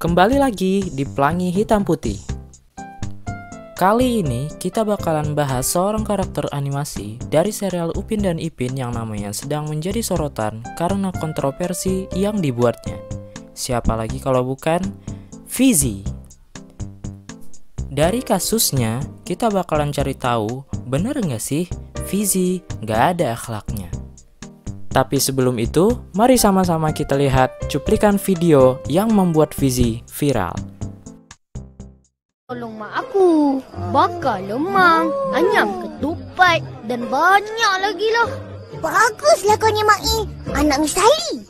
Kembali lagi di Pelangi Hitam Putih Kali ini kita bakalan bahas seorang karakter animasi dari serial Upin dan Ipin yang namanya sedang menjadi sorotan karena kontroversi yang dibuatnya. Siapa lagi kalau bukan Fizi. Dari kasusnya, kita bakalan cari tahu bener nggak sih Fizi nggak ada akhlaknya. Tapi sebelum itu, mari sama-sama kita lihat cuplikan video yang membuat Fizi viral. Tolong mak aku. Bakar lemang, anyam ketupat dan banyak lagi lah. Baguslah kau ni Mak I. Anak Miss Sally.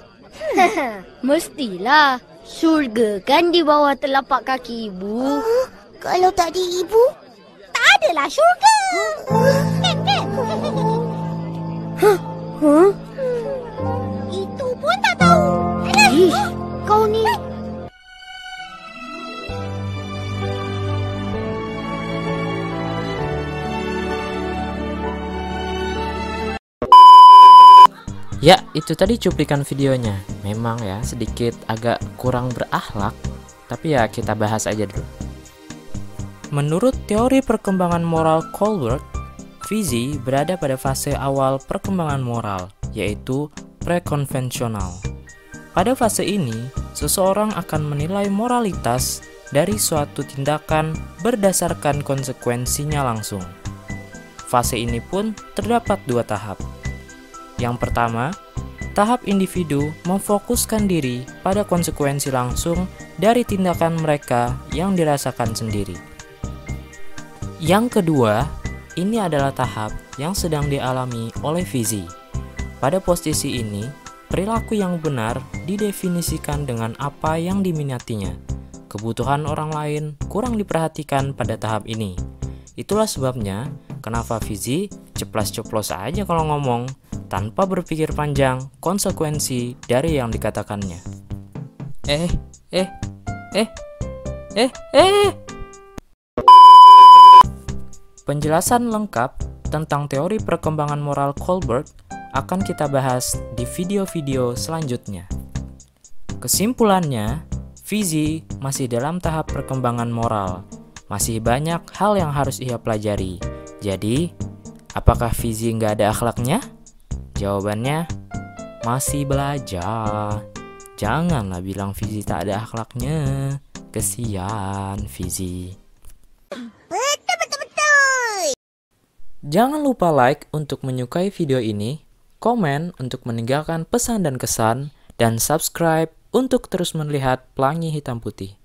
Mestilah. Syurga kan di bawah telapak kaki ibu. Huh? Kalau tak ada ibu, Tak adalah syurga. Itu pun tak tahu. Ish, kau ni. Ya, itu tadi cuplikan videonya. Memang ya, sedikit agak kurang berakhlak, tapi ya kita bahas aja dulu. Menurut teori perkembangan moral Colbert, Fizi berada pada fase awal perkembangan moral, yaitu prekonvensional. Pada fase ini, seseorang akan menilai moralitas dari suatu tindakan berdasarkan konsekuensinya langsung. Fase ini pun terdapat dua tahap. Yang pertama, tahap individu memfokuskan diri pada konsekuensi langsung dari tindakan mereka yang dirasakan sendiri. Yang kedua, ini adalah tahap yang sedang dialami oleh Fizi. Pada posisi ini, perilaku yang benar didefinisikan dengan apa yang diminatinya. Kebutuhan orang lain kurang diperhatikan pada tahap ini. Itulah sebabnya kenapa Fizi ceplas-ceplos aja kalau ngomong tanpa berpikir panjang konsekuensi dari yang dikatakannya. Eh, eh, eh, eh, eh. Penjelasan lengkap tentang teori perkembangan moral Colbert akan kita bahas di video-video selanjutnya. Kesimpulannya, Fizi masih dalam tahap perkembangan moral. Masih banyak hal yang harus ia pelajari. Jadi, apakah Fizi nggak ada akhlaknya? Jawabannya, masih belajar. Janganlah bilang Fizi tak ada akhlaknya. Kesian Fizi. Jangan lupa like untuk menyukai video ini, komen untuk meninggalkan pesan dan kesan, dan subscribe untuk terus melihat Pelangi Hitam Putih.